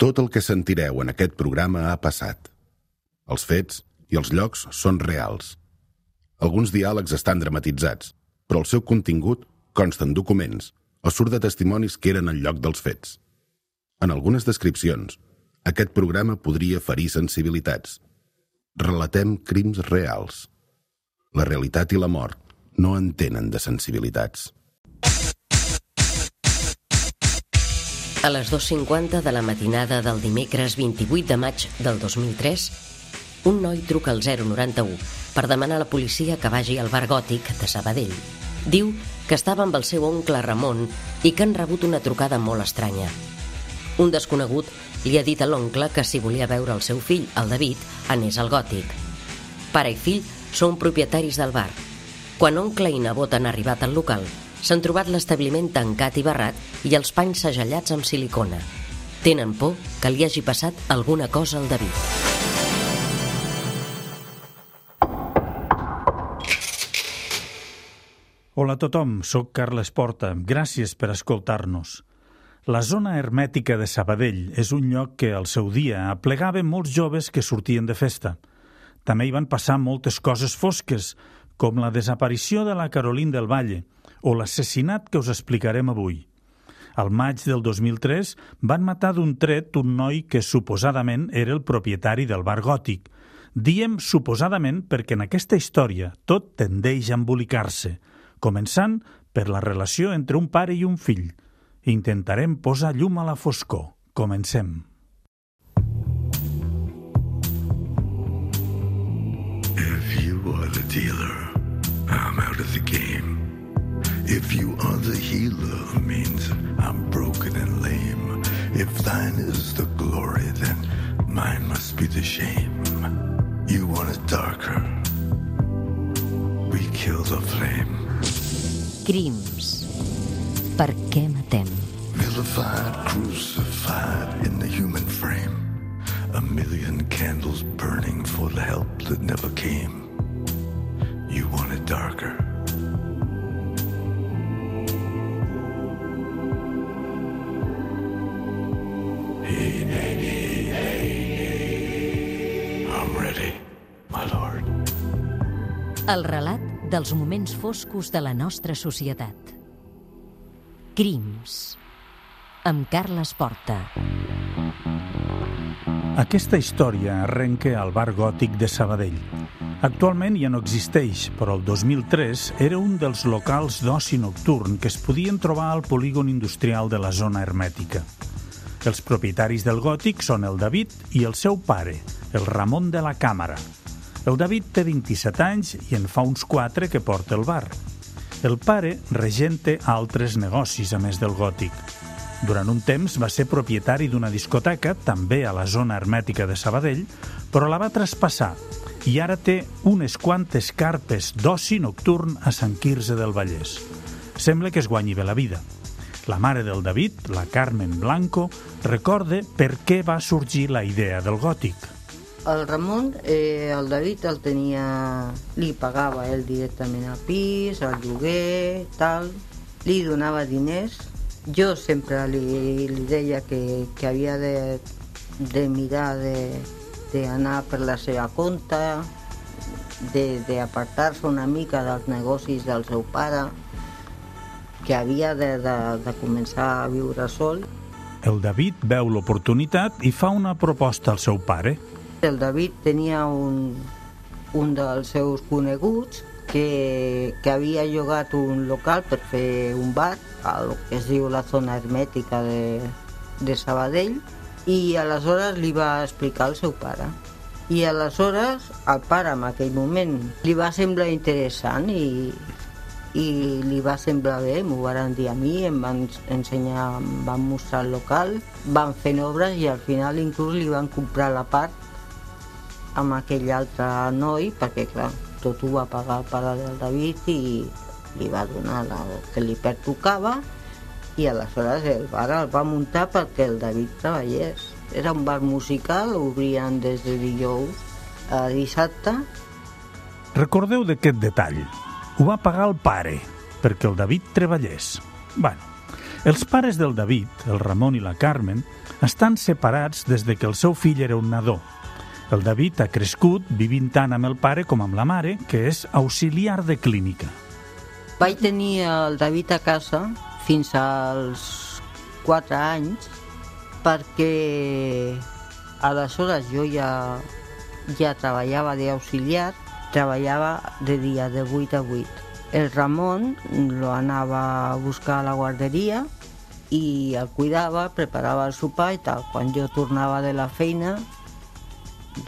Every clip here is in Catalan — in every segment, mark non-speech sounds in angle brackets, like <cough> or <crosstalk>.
Tot el que sentireu en aquest programa ha passat. Els fets i els llocs són reals. Alguns diàlegs estan dramatitzats, però el seu contingut consta en documents o surt de testimonis que eren al lloc dels fets. En algunes descripcions, aquest programa podria ferir sensibilitats. Relatem crims reals. La realitat i la mort no entenen de sensibilitats. A les 2.50 de la matinada del dimecres 28 de maig del 2003, un noi truca al 091 per demanar a la policia que vagi al bar gòtic de Sabadell. Diu que estava amb el seu oncle Ramon i que han rebut una trucada molt estranya. Un desconegut li ha dit a l'oncle que si volia veure el seu fill, el David, anés al gòtic. Pare i fill són propietaris del bar. Quan oncle i nebot han arribat al local, s'han trobat l'establiment tancat i barrat i els panys segellats amb silicona. Tenen por que li hagi passat alguna cosa al David. Hola a tothom, sóc Carles Porta. Gràcies per escoltar-nos. La zona hermètica de Sabadell és un lloc que al seu dia aplegava molts joves que sortien de festa. També hi van passar moltes coses fosques, com la desaparició de la Carolina del Valle, o l'assassinat que us explicarem avui. Al maig del 2003 van matar d'un tret un noi que suposadament era el propietari del bar gòtic. Diem suposadament perquè en aquesta història tot tendeix a embolicar-se, començant per la relació entre un pare i un fill. Intentarem posar llum a la foscor. Comencem. If you are the dealer, I'm out of the game. If you are the healer, means I'm broken and lame. If thine is the glory, then mine must be the shame. You want it darker. We kill the flame. Crims. Per què matem? Vilified, crucified in the human frame. A million candles burning for the help that never came. El relat dels moments foscos de la nostra societat. Crims. Amb Carles Porta. Aquesta història arrenca al bar gòtic de Sabadell. Actualment ja no existeix, però el 2003 era un dels locals d'oci nocturn que es podien trobar al polígon industrial de la zona hermètica. Els propietaris del gòtic són el David i el seu pare, el Ramon de la Càmera. El David té 27 anys i en fa uns 4 que porta el bar. El pare regenta altres negocis a més del gòtic. Durant un temps va ser propietari d'una discoteca, també a la zona hermètica de Sabadell, però la va traspassar i ara té unes quantes carpes d'oci nocturn a Sant Quirze del Vallès. Sembla que es guanyi bé la vida. La mare del David, la Carmen Blanco, recorda per què va sorgir la idea del gòtic. El Ramon, eh, el David el tenia... Li pagava ell directament al pis, al lloguer, tal. Li donava diners. Jo sempre li, li deia que, que havia de, de mirar d'anar per la seva compte, d'apartar-se una mica dels negocis del seu pare, que havia de, de, de començar a viure sol. El David veu l'oportunitat i fa una proposta al seu pare. El David tenia un, un dels seus coneguts que, que havia llogat un local per fer un bar, al que es diu la zona hermètica de, de Sabadell, i aleshores li va explicar al seu pare. I aleshores el pare en aquell moment li va semblar interessant i, i li va semblar bé, m'ho van dir a mi, em van ensenyar, em van mostrar el local, van fent obres i al final inclús li van comprar la part amb aquell altre noi, perquè clar, tot ho va pagar el pare del David i li va donar el que li pertocava i aleshores el bar el va muntar perquè el David treballés. Era un bar musical, obrien des de dijous a dissabte. Recordeu d'aquest detall. Ho va pagar el pare, perquè el David treballés. Bueno, Els pares del David, el Ramon i la Carmen, estan separats des de que el seu fill era un nadó. El David ha crescut vivint tant amb el pare com amb la mare, que és auxiliar de clínica. Vaig tenir el David a casa fins als 4 anys perquè aleshores jo ja, ja treballava d'auxiliar, treballava de dia de 8 a 8. El Ramon lo anava a buscar a la guarderia i el cuidava, preparava el sopar i tal. Quan jo tornava de la feina,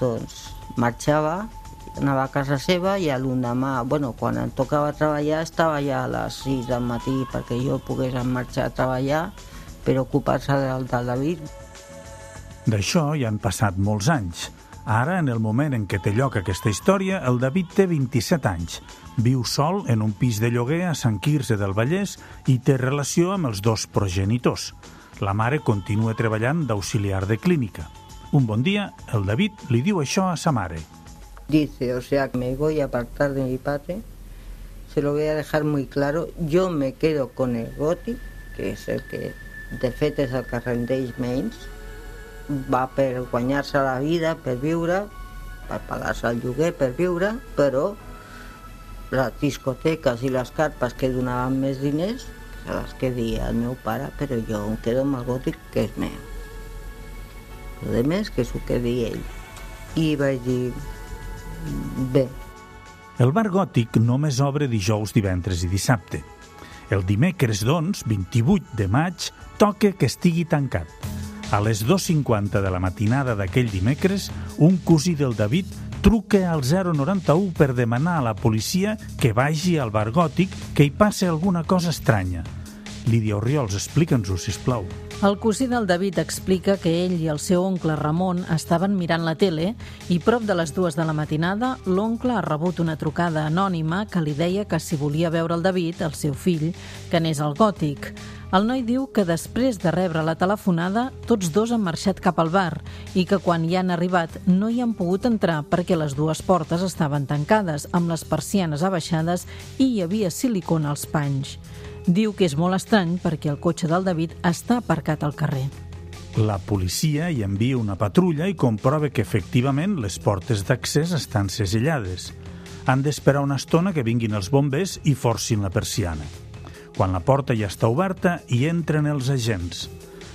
doncs marxava, anava a casa seva i l'endemà, bueno, quan em tocava treballar estava ja a les 6 del matí perquè jo pogués marxar a treballar per ocupar-se del, del David. D'això ja han passat molts anys. Ara, en el moment en què té lloc aquesta història, el David té 27 anys. Viu sol en un pis de lloguer a Sant Quirze del Vallès i té relació amb els dos progenitors. La mare continua treballant d'auxiliar de clínica. Un bon dia, el David li diu això a sa mare. Dice, o sea, me voy a apartar de mi padre, se lo voy a dejar muy claro, yo me quedo con el Goti, que es el que de fet és el que rendeix menys, va per guanyar-se la vida, per viure, per pagar-se el lloguer, per viure, però les discoteques i les carpes que donaven més diners se les quedi el meu pare, però jo em quedo amb el gòtic que és meu. El de més que s'ho quedi ell. I vaig dir, bé. El bar gòtic només obre dijous, divendres i dissabte. El dimecres, doncs, 28 de maig, toca que estigui tancat. A les 2.50 de la matinada d'aquell dimecres, un cosí del David truca al 091 per demanar a la policia que vagi al bar gòtic que hi passe alguna cosa estranya. Lídia Oriols, explica'ns-ho, sisplau. El cosí del David explica que ell i el seu oncle Ramon estaven mirant la tele i prop de les dues de la matinada l'oncle ha rebut una trucada anònima que li deia que si volia veure el David, el seu fill, que anés al gòtic. El noi diu que després de rebre la telefonada, tots dos han marxat cap al bar i que quan hi han arribat no hi han pogut entrar perquè les dues portes estaven tancades, amb les persianes abaixades i hi havia silicona als panys. Diu que és molt estrany perquè el cotxe del David està aparcat al carrer. La policia hi envia una patrulla i comprova que efectivament les portes d'accés estan segellades. Han d'esperar una estona que vinguin els bombers i forcin la persiana. Quan la porta ja està oberta, hi entren els agents.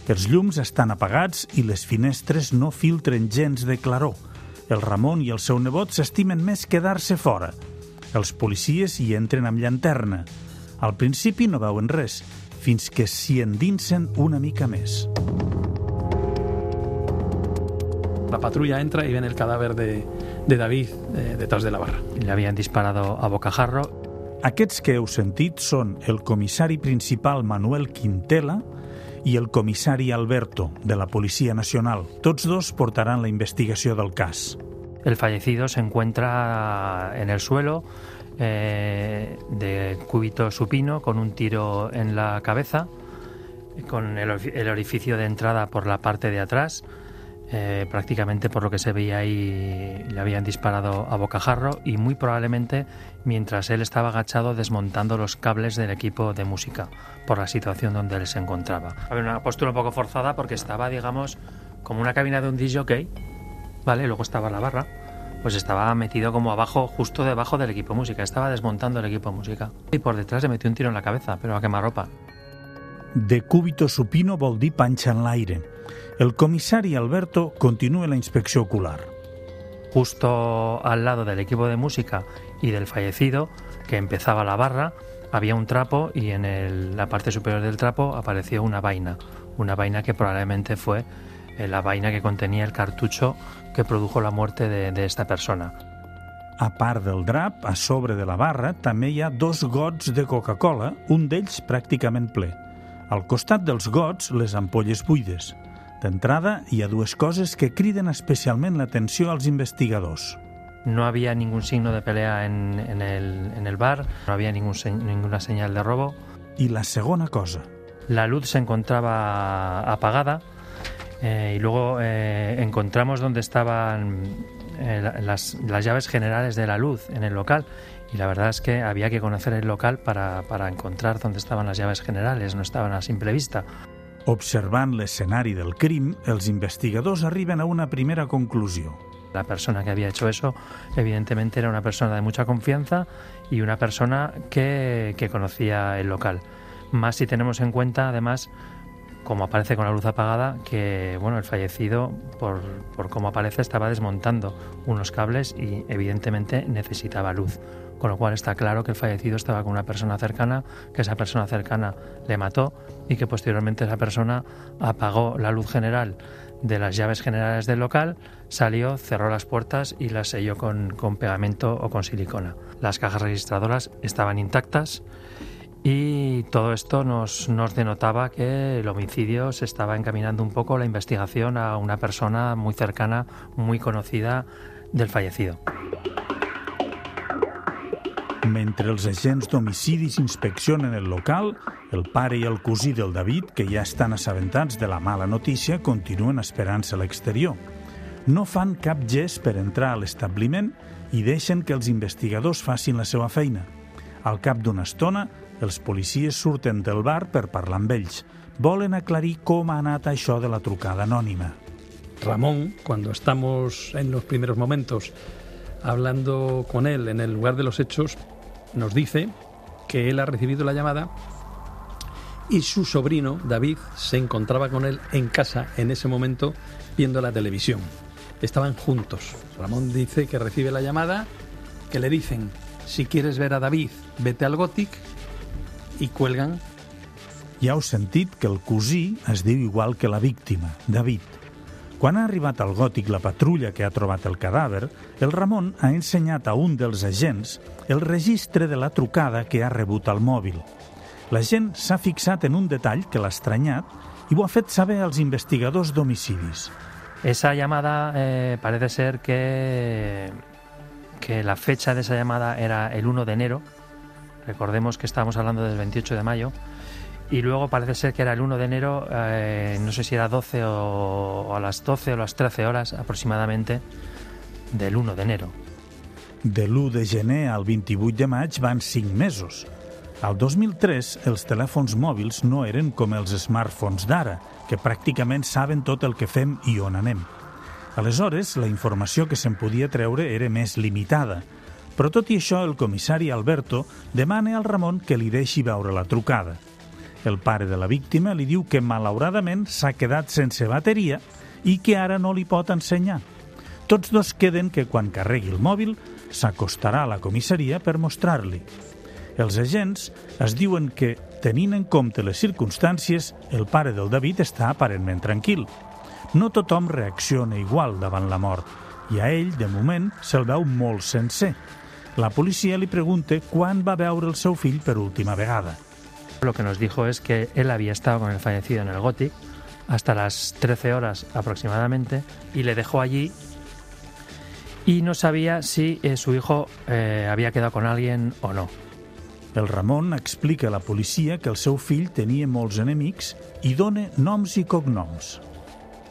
Els llums estan apagats i les finestres no filtren gens de claror. El Ramon i el seu nebot s'estimen més quedar-se fora. Els policies hi entren amb llanterna. Al principi no veuen res, fins que s'hi endinsen una mica més. La patrulla entra y ven el cadáver de, de David eh, detrás de la barra. Le habían disparado a bocajarro aquests que heu sentit són el comissari principal Manuel Quintela i el comissari Alberto, de la Policia Nacional. Tots dos portaran la investigació del cas. El fallecido se encuentra en el suelo eh, de cúbito supino con un tiro en la cabeza, con el, el orificio de entrada por la parte de atrás, eh, prácticamente por lo que se veía ahí le habían disparado a bocajarro y muy probablemente mientras él estaba agachado desmontando los cables del equipo de música por la situación donde él se encontraba. Había una postura un poco forzada porque estaba, digamos, como una cabina de un DJ, ¿vale? Luego estaba la barra, pues estaba metido como abajo, justo debajo del equipo de música, estaba desmontando el equipo de música. Y por detrás le metió un tiro en la cabeza, pero a quemarropa. De cúbito supino vol dir panxa en l'aire. El comissari Alberto continúa la inspecció ocular. Justo al lado del equipo de música y del fallecido, que empezaba la barra, había un trapo y en el- la parte superior del trapo apareció una vaina, una vaina que probablemente fue la vaina que contenía el cartucho que produjo la muerte de, de esta persona. A part del drap, a sobre de la barra, també hi ha dos gots de Coca-Cola, un d'ells pràcticament ple. Al costat dels gots, les ampolles buides. D'entrada, hi ha dues coses que criden especialment l'atenció als investigadors. No había ningún signo de pelea en, en el, en el bar, no había ningún se- ninguna señal de robo. I la segona cosa, La luz se encontraba apagada eh, y luego eh, encontramos donde estaban eh, la- las, las llaves generales de la luz en el local y la verdad es que había que conocer el local para, para encontrar dónde estaban las llaves generales, no estaban a simple vista. Observant l'escenari del crim, els investigadors arriben a una primera conclusió. La persona que había hecho eso, evidentemente, era una persona de mucha confianza y una persona que, que conocía el local. Más si tenemos en cuenta, además, como aparece con la luz apagada, que bueno, el fallecido, por, por cómo aparece, estaba desmontando unos cables y evidentemente necesitaba luz. Con lo cual está claro que el fallecido estaba con una persona cercana, que esa persona cercana le mató y que posteriormente esa persona apagó la luz general de las llaves generales del local, salió, cerró las puertas y las selló con, con pegamento o con silicona. Las cajas registradoras estaban intactas y todo esto nos, nos, denotaba que el homicidio se estaba encaminando un poco la investigación a una persona muy cercana, muy conocida del fallecido. Mentre els agents d'homicidis inspeccionen el local, el pare i el cosí del David, que ja estan assabentats de la mala notícia, continuen esperant-se a l'exterior. No fan cap gest per entrar a l'establiment i deixen que els investigadors facin la seva feina. Al cap d'una estona, els policies surten del bar per parlar amb ells. Volen aclarir com ha anat això de la trucada anònima. Ramón, cuando estamos en los primeros momentos hablando con él en el lugar de los hechos, nos dice que él ha recibido la llamada y su sobrino, David, se encontraba con él en casa en ese momento viendo la televisión. Estaban juntos. Ramón dice que recibe la llamada, que le dicen, si quieres ver a David, vete al Gothic, i cuelgan. Ja heu sentit que el cosí es diu igual que la víctima, David. Quan ha arribat al gòtic la patrulla que ha trobat el cadàver, el Ramon ha ensenyat a un dels agents el registre de la trucada que ha rebut al mòbil. La gent s'ha fixat en un detall que l'ha estranyat i ho ha fet saber als investigadors d'homicidis. Esa llamada eh, parece ser que, que la fecha de esa llamada era el 1 de enero. Recordemos que estábamos hablando del 28 de mayo y luego parece ser que era el 1 de enero, eh, no sé si era 12 o, o, a las 12 o las 13 horas aproximadamente del 1 de enero. De l'1 de gener al 28 de maig van 5 mesos. Al 2003, els telèfons mòbils no eren com els smartphones d'ara, que pràcticament saben tot el que fem i on anem. Aleshores, la informació que se'n podia treure era més limitada, però tot i això, el comissari Alberto demana al Ramon que li deixi veure la trucada. El pare de la víctima li diu que malauradament s'ha quedat sense bateria i que ara no li pot ensenyar. Tots dos queden que quan carregui el mòbil s'acostarà a la comissaria per mostrar-li. Els agents es diuen que, tenint en compte les circumstàncies, el pare del David està aparentment tranquil. No tothom reacciona igual davant la mort i a ell, de moment, se'l veu molt sencer. La policia li pregunta quan va veure el seu fill per última vegada. Lo que nos dijo es que él había estado con el fallecido en el Gothic hasta las 13 horas aproximadamente y le dejó allí y no sabía si eh, su hijo eh, había quedado con alguien o no. El Ramon explica a la policia que el seu fill tenia molts enemics i dona noms i cognoms.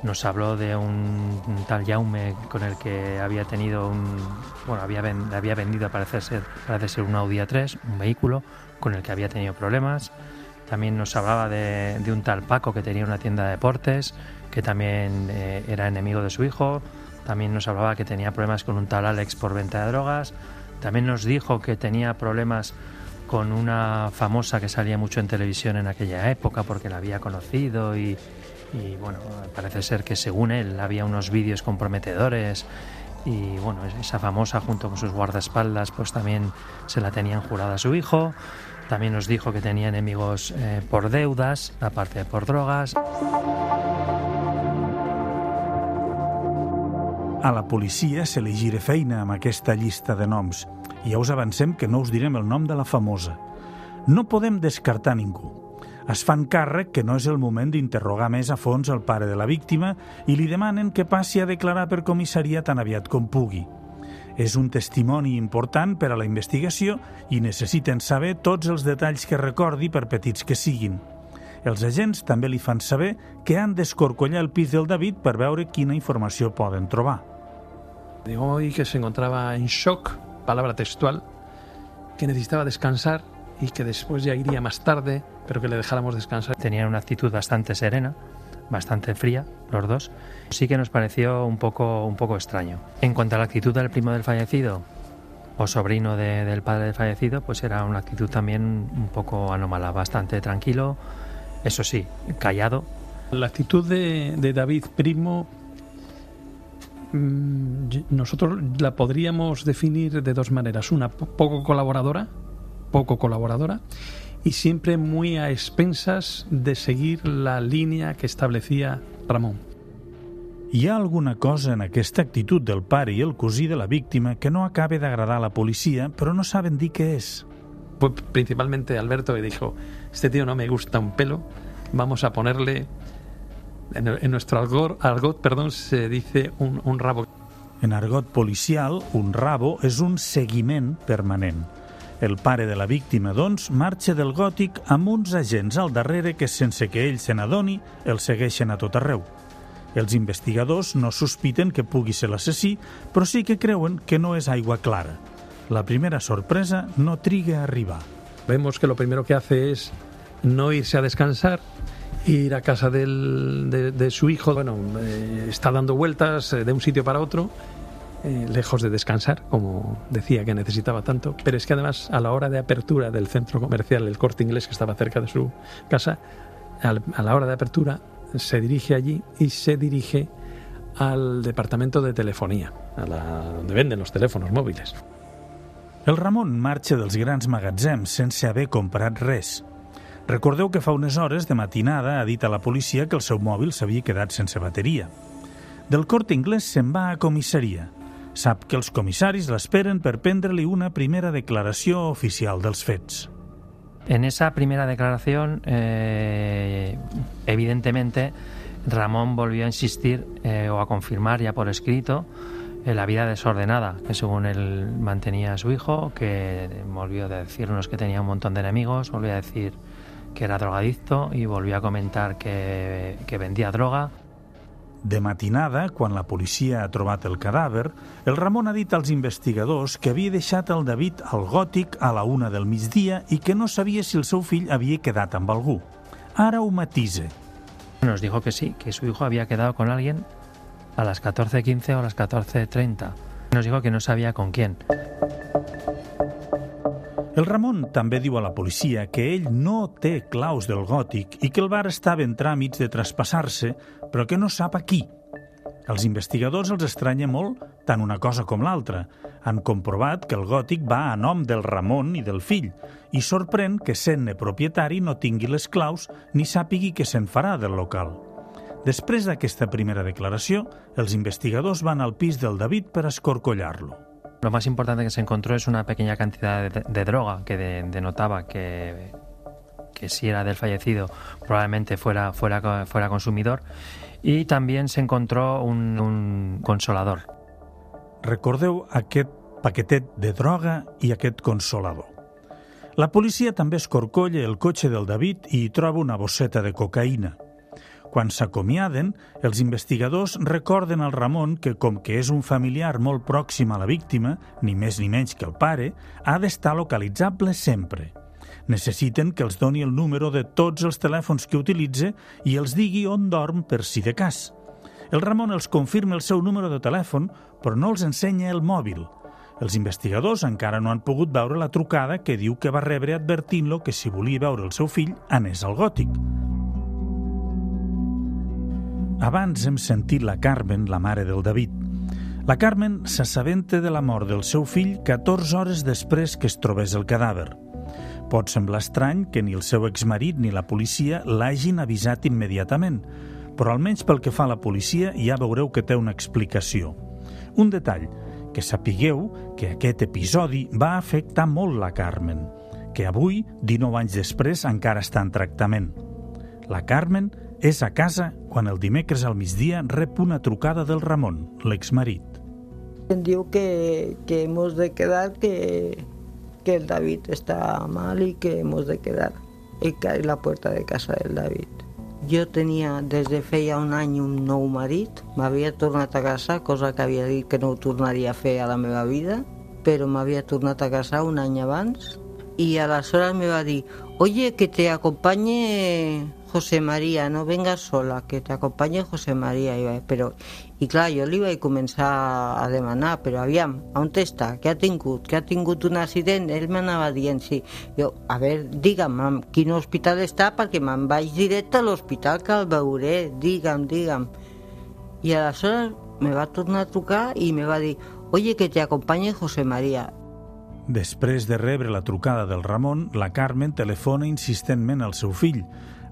Nos habló de un, un tal Jaume con el que había tenido un. Bueno, había, ven, había vendido, parece ser, parece ser un Audi A3, un vehículo con el que había tenido problemas. También nos hablaba de, de un tal Paco que tenía una tienda de deportes, que también eh, era enemigo de su hijo. También nos hablaba que tenía problemas con un tal Alex por venta de drogas. También nos dijo que tenía problemas con una famosa que salía mucho en televisión en aquella época porque la había conocido y, y bueno, parece ser que según él había unos vídeos comprometedores y bueno, esa famosa junto con sus guardaespaldas pues también se la tenían jurada a su hijo. También nos dijo que tenía enemigos eh, por deudas, aparte de por drogas. A la policia se li gira feina amb aquesta llista de noms i ja us avancem que no us direm el nom de la famosa. No podem descartar ningú. Es fan càrrec que no és el moment d'interrogar més a fons el pare de la víctima i li demanen que passi a declarar per comissaria tan aviat com pugui. És un testimoni important per a la investigació i necessiten saber tots els detalls que recordi per petits que siguin. Els agents també li fan saber que han d'escorcollar el pis del David per veure quina informació poden trobar. Dijo hoy que se encontraba en shock, palabra textual, que necesitaba descansar y que después ya iría más tarde, pero que le dejáramos descansar. Tenían una actitud bastante serena, bastante fría, los dos. Sí que nos pareció un poco, un poco extraño. En cuanto a la actitud del primo del fallecido o sobrino de- del padre del fallecido, pues era una actitud también un poco anómala, bastante tranquilo, eso sí, callado. La actitud de, de David Primo, mm, nosotros la podríamos definir de dos maneras. Una, po- poco colaboradora, poco colaboradora, y siempre muy a expensas de seguir la línea que establecía Ramón. Hi ha alguna cosa en aquesta actitud del pare i el cosí de la víctima que no acaba d'agradar a la policia, però no saben dir què és. Fue principalmente Alberto que dijo, este tío no me gusta un pelo, vamos a ponerle, en, en nuestro argot, argot, perdón, se dice un, un rabo. En argot policial, un rabo és un seguiment permanent. El pare de la víctima, doncs, marxa del gòtic amb uns agents al darrere que, sense que ell se n'adoni, el segueixen a tot arreu. Els investigadors no sospiten que pugui ser l'assassí, però sí que creuen que no és aigua clara. La primera sorpresa no triga a arribar. Vemos que lo primero que hace es no irse a descansar, ir a casa del- de, de su hijo. Bueno, eh, está dando vueltas eh, de un sitio para otro, eh, lejos de descansar, como decía que necesitaba tanto. Pero es que además, a la hora de apertura del centro comercial, el corte inglés que estaba cerca de su casa, al- a la hora de apertura se dirige allí y se dirige al departamento de telefonía, a la, donde venden los teléfonos móviles. El Ramon marxa dels grans magatzems sense haver comprat res. Recordeu que fa unes hores de matinada ha dit a la policia que el seu mòbil s'havia quedat sense bateria. Del Corte Inglés se'n va a comissaria. Sap que els comissaris l'esperen per prendre-li una primera declaració oficial dels fets. En esa primera declaración, eh, evidentemente, Ramón volvió a insistir eh, o a confirmar ya por escrito eh, la vida desordenada que según él mantenía a su hijo, que volvió a decirnos que tenía un montón de enemigos, volvió a decir que era drogadicto y volvió a comentar que, que vendía droga. De matinada, quan la policia ha trobat el cadàver, el Ramon ha dit als investigadors que havia deixat el David al gòtic a la una del migdia i que no sabia si el seu fill havia quedat amb algú. Ara ho matise. Nos dijo que sí, que su hijo había quedado con alguien a las 14.15 o a las 14.30. Nos dijo que no sabía con quién. El Ramon també diu a la policia que ell no té claus del gòtic i que el bar estava en tràmits de traspassar-se, però que no sap a qui. Els investigadors els estranya molt tant una cosa com l'altra. Han comprovat que el gòtic va a nom del Ramon i del fill i sorprèn que sent-ne propietari no tingui les claus ni sàpigui què se'n farà del local. Després d'aquesta primera declaració, els investigadors van al pis del David per escorcollar-lo. Lo más importante que se encontró es una pequeña cantidad de, de droga que de- denotaba que, que si era del fallecido probablemente fuera, fuera, fuera consumidor. Y también se encontró un, un consolador. Recordeu aquest paquetet de droga i aquest consolador. La policia també escorcolla el cotxe del David i hi troba una bosseta de cocaïna. Quan s'acomiaden, els investigadors recorden al Ramon que, com que és un familiar molt pròxim a la víctima, ni més ni menys que el pare, ha d'estar localitzable sempre. Necessiten que els doni el número de tots els telèfons que utilitza i els digui on dorm per si de cas. El Ramon els confirma el seu número de telèfon, però no els ensenya el mòbil. Els investigadors encara no han pogut veure la trucada que diu que va rebre advertint-lo que si volia veure el seu fill anés al gòtic. Abans hem sentit la Carmen, la mare del David. La Carmen s'assabenta de la mort del seu fill 14 hores després que es trobés el cadàver. Pot semblar estrany que ni el seu exmarit ni la policia l'hagin avisat immediatament, però almenys pel que fa a la policia ja veureu que té una explicació. Un detall, que sapigueu que aquest episodi va afectar molt la Carmen, que avui, 19 anys després, encara està en tractament. La Carmen és a casa quan el dimecres al migdia rep una trucada del Ramon, l'exmarit. Em diu que, que hemos de quedar, que, que el David está mal y que hemos de quedar. Y cae la puerta de casa del David. Jo tenia des de feia un any un nou marit, m'havia tornat a casar, cosa que havia dit que no ho tornaria a fer a la meva vida, però m'havia tornat a casar un any abans i aleshores me va dir oye, que te acompañe José María, no vengas sola, que te acompañe José María. I, però, I clar, jo li vaig començar a demanar, però aviam, on està? Què ha tingut? Que ha tingut un accident? Ell m'anava dient, sí. Jo, a veure, digue'm, en quin hospital està, perquè me'n vaig directe a l'hospital que el veuré. Digue'm, digue'm. I aleshores me va tornar a trucar i me va dir, oye, que te acompañe José María. Després de rebre la trucada del Ramon, la Carmen telefona insistentment al seu fill.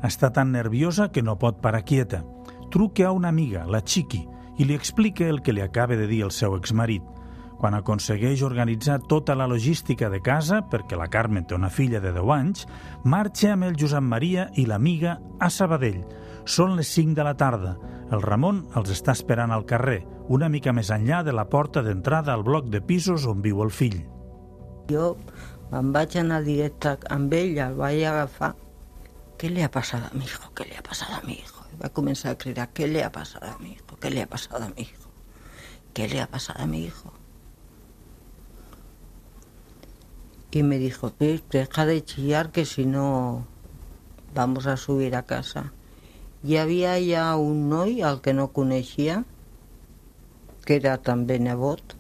Està tan nerviosa que no pot parar quieta. Truca a una amiga, la Chiqui, i li explica el que li acaba de dir el seu exmarit. Quan aconsegueix organitzar tota la logística de casa, perquè la Carmen té una filla de 10 anys, marxa amb el Josep Maria i l'amiga a Sabadell. Són les 5 de la tarda. El Ramon els està esperant al carrer, una mica més enllà de la porta d'entrada al bloc de pisos on viu el fill. Jo me'n vaig anar directe amb ell, el vaig agafar. Què li ha passat a mi hijo? Què li ha passat a mi hijo? Va començar a cridar, què li ha passat a mi hijo? Què li ha passat a mi hijo? Què li ha passat a mi hijo? Y me dijo, "Pues, deja de chillar que si no vamos a subir a casa. Hi havia ja un noi al que no coneixia, que era també nebot,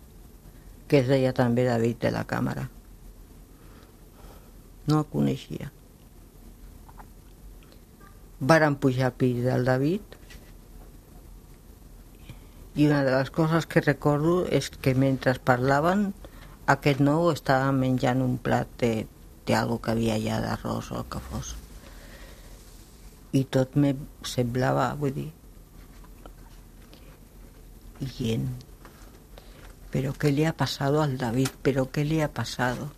que es deia també David de la càmera. No el coneixia. Varen pujar al pis del David i una de les coses que recordo és que mentre parlaven aquest nou estava menjant un plat de, algo que havia allà d'arròs o el que fos i tot me semblava, vull dir, bien. ¿Pero qué le ha pasado al David? ¿Pero qué le ha pasado?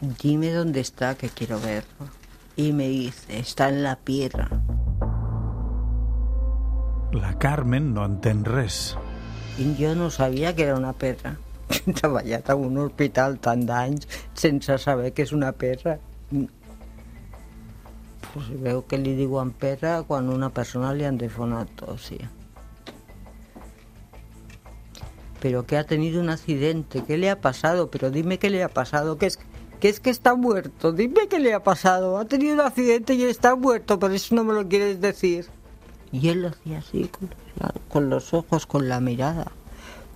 Dime dónde está, que quiero verlo. Y me dice, está en la piedra. La Carmen no entén res. I jo no sabia que era una pedra. He <laughs> treballat a un hospital tant d'anys sense saber que és una pedra. Pues veu que li diuen pedra quan una persona li han de fer una autopsia. Pero que ha tenido un accidente, ¿qué le ha pasado? Pero dime qué le ha pasado, que es que es que está muerto, dime qué le ha pasado. Ha tenido un accidente y está muerto, pero eso no me lo quieres decir. Y él lo hacía así, con los, con los ojos, con la mirada.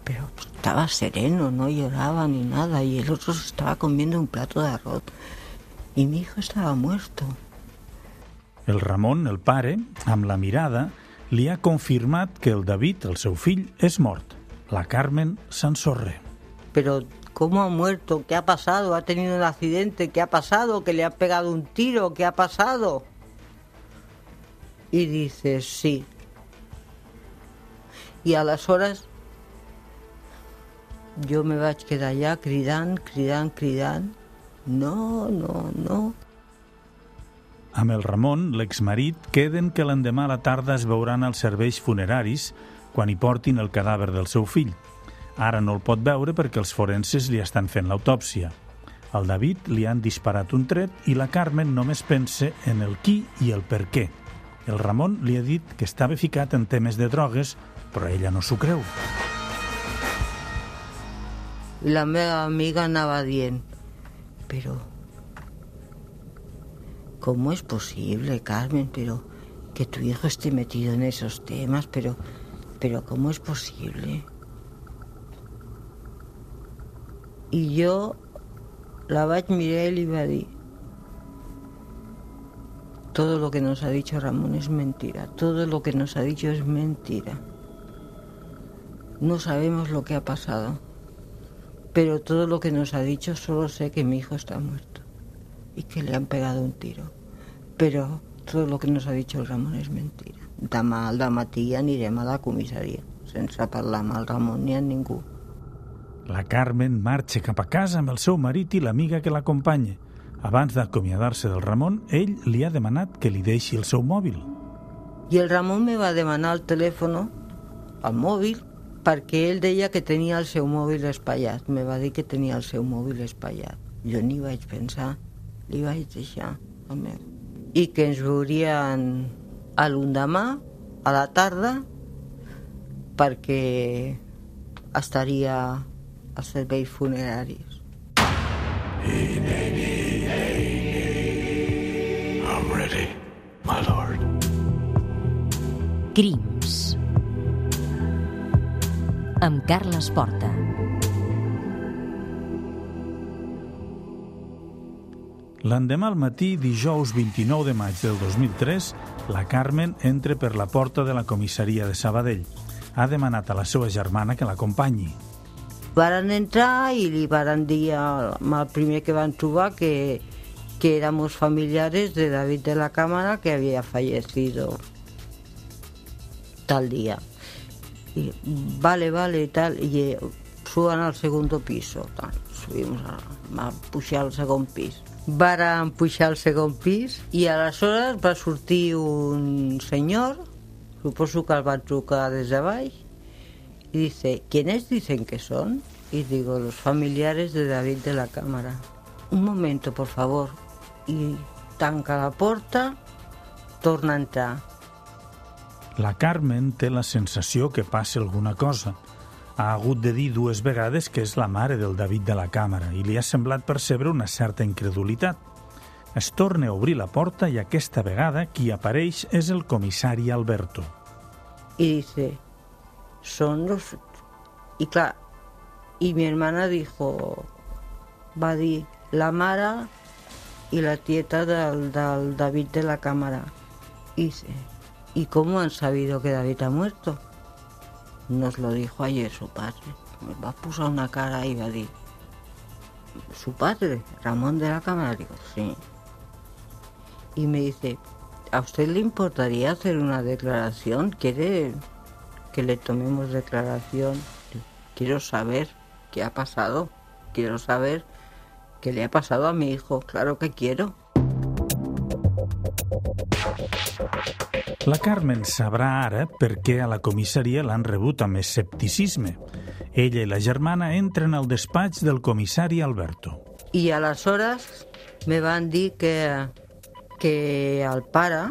Pero estaba sereno, no lloraba ni nada. Y el otro se estaba comiendo un plato de arroz. Y mi hijo estaba muerto. El Ramon, el pare, amb la mirada, li ha confirmat que el David, el seu fill, és mort. La Carmen s'ensorre. Pero ¿cómo ha muerto? ¿Qué ha pasado? ¿Ha tenido un accidente? ¿Qué ha pasado? ¿Que le ha pegado un tiro? ¿Qué ha pasado? Y dices, sí. I aleshores jo me vaig quedar allà cridant, cridant, cridant. No, no, no. Amb el Ramon, l'exmarit, queden que l'endemà a la tarda es veuran els serveis funeraris quan hi portin el cadàver del seu fill. Ara no el pot veure perquè els forenses li estan fent l'autòpsia. Al David li han disparat un tret i la Carmen només pensa en el qui i el per què. El Ramon li ha dit que estava ficat en temes de drogues, però ella no s'ho creu. La meva amiga anava dient, pero ¿cómo es posible, Carmen? Pero que tu hijo esté metido en esos temas, pero, pero ¿cómo es posible? Y yo la vaig mirar y a todo lo que nos ha dicho Ramón es mentira, todo lo que nos ha dicho es mentira. No sabemos lo que ha pasado, pero todo lo que nos ha dicho solo sé que mi hijo está muerto y que le han pegado un tiro. Pero todo lo que nos ha dicho el Ramón es mentira. Demà al matí anirem a la comissaria, sense parlar amb el ni amb ningú. La Carmen marxa cap a casa amb el seu marit i l'amiga que l'acompanya. Abans d'acomiadar-se del Ramon, ell li ha demanat que li deixi el seu mòbil. I el Ramon me va demanar el telèfon, el mòbil, perquè ell deia que tenia el seu mòbil espatllat. Me va dir que tenia el seu mòbil espatllat. Jo ni vaig pensar, li vaig deixar el meu. I que ens veurien a l'endemà, a la tarda, perquè estaria als serveis funeraris. I'm ready, my lord. Crims. Amb Carles Porta. L'endemà al matí, dijous 29 de maig del 2003, la Carmen entra per la porta de la comissaria de Sabadell. Ha demanat a la seva germana que l'acompanyi. Varen entrar i li varen dir al, primer que van trobar que, que éramos familiares de David de la Cámara que había fallecido tal día. Y, vale, vale, tal, y eh, suban al segundo piso. Tal. Subimos a, a pujar al segon pis. Varen pujar al segon pis i aleshores va sortir un senyor, suposo que el van trucar des de baix, y dice, ¿quiénes dicen que son? Y digo, los familiares de David de la Cámara. Un momento, por favor. Y tanca la porta, torna a entrar. La Carmen té la sensació que passa alguna cosa. Ha hagut de dir dues vegades que és la mare del David de la càmera i li ha semblat percebre una certa incredulitat. Es torna a obrir la porta i aquesta vegada qui apareix és el comissari Alberto. Y dice, son los... Y claro, y mi hermana dijo, va dir, la Mara y la tieta del, del David de la cámara. Y dice, ¿y cómo han sabido que David ha muerto? Nos lo dijo ayer su padre. Me va a posar una cara y va a decir, ¿su padre, Ramón de la cámara? Digo, sí. Y me dice, ¿a usted le importaría hacer una declaración? ¿Quiere que le tomemos declaración? Quiero saber qué ha pasado. Quiero saber qué le ha pasado a mi hijo. Claro que quiero. La Carmen sabrà ara per què a la comissaria l'han rebut amb escepticisme. Ella i la germana entren al despatx del comissari Alberto. I aleshores me van dir que, que el pare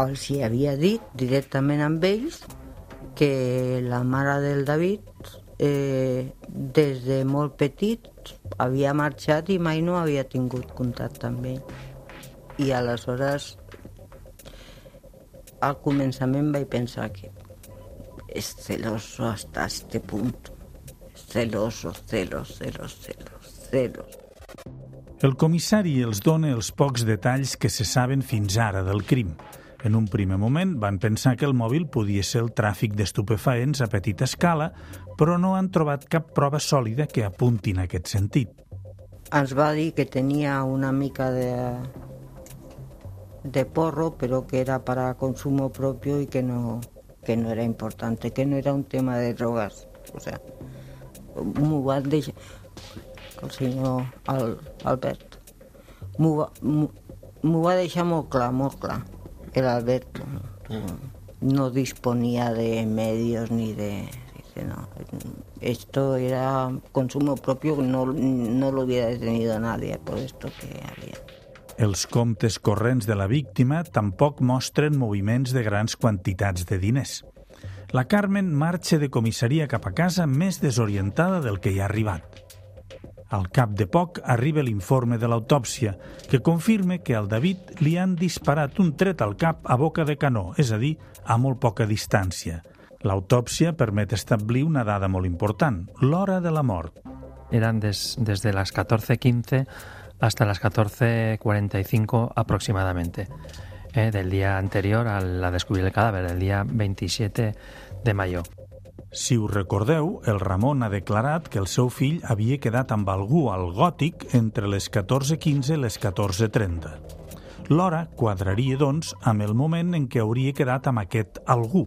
els hi havia dit directament amb ells que la mare del David eh, des de molt petit havia marxat i mai no havia tingut contacte amb ell. I aleshores al començament vaig pensar que és celoso hasta este punto. Celoso, celos, celos, celos, celos. El comissari els dona els pocs detalls que se saben fins ara del crim. En un primer moment van pensar que el mòbil podia ser el tràfic d'estupefaents a petita escala, però no han trobat cap prova sòlida que apunti en aquest sentit. Ens va dir que tenia una mica de, de porro, pero que era para consumo propio y que no, que no era importante, que no era un tema de drogas. O sea, m'ho va deixar el senyor Al, Albert. M'ho va, va deixar molt clar, molt clar. El Alberto no disponía de medios ni de... Dice, no, esto era consumo propio, no, no lo hubiera detenido nadie por esto que había. Els comptes corrents de la víctima tampoc mostren moviments de grans quantitats de diners. La Carmen marxa de comissaria cap a casa més desorientada del que hi ha arribat. Al cap de poc arriba l'informe de l'autòpsia, que confirma que al David li han disparat un tret al cap a boca de canó, és a dir, a molt poca distància. L'autòpsia permet establir una dada molt important, l'hora de la mort. Eran des- desde las 14.15 hasta las 14.45 aproximadamente, eh, del día anterior a la descubrir el cadáver, el día 27 de mayo. Si us recordeu, el Ramon ha declarat que el seu fill havia quedat amb algú al gòtic entre les 14.15 i les 14.30. L'hora quadraria, doncs, amb el moment en què hauria quedat amb aquest algú.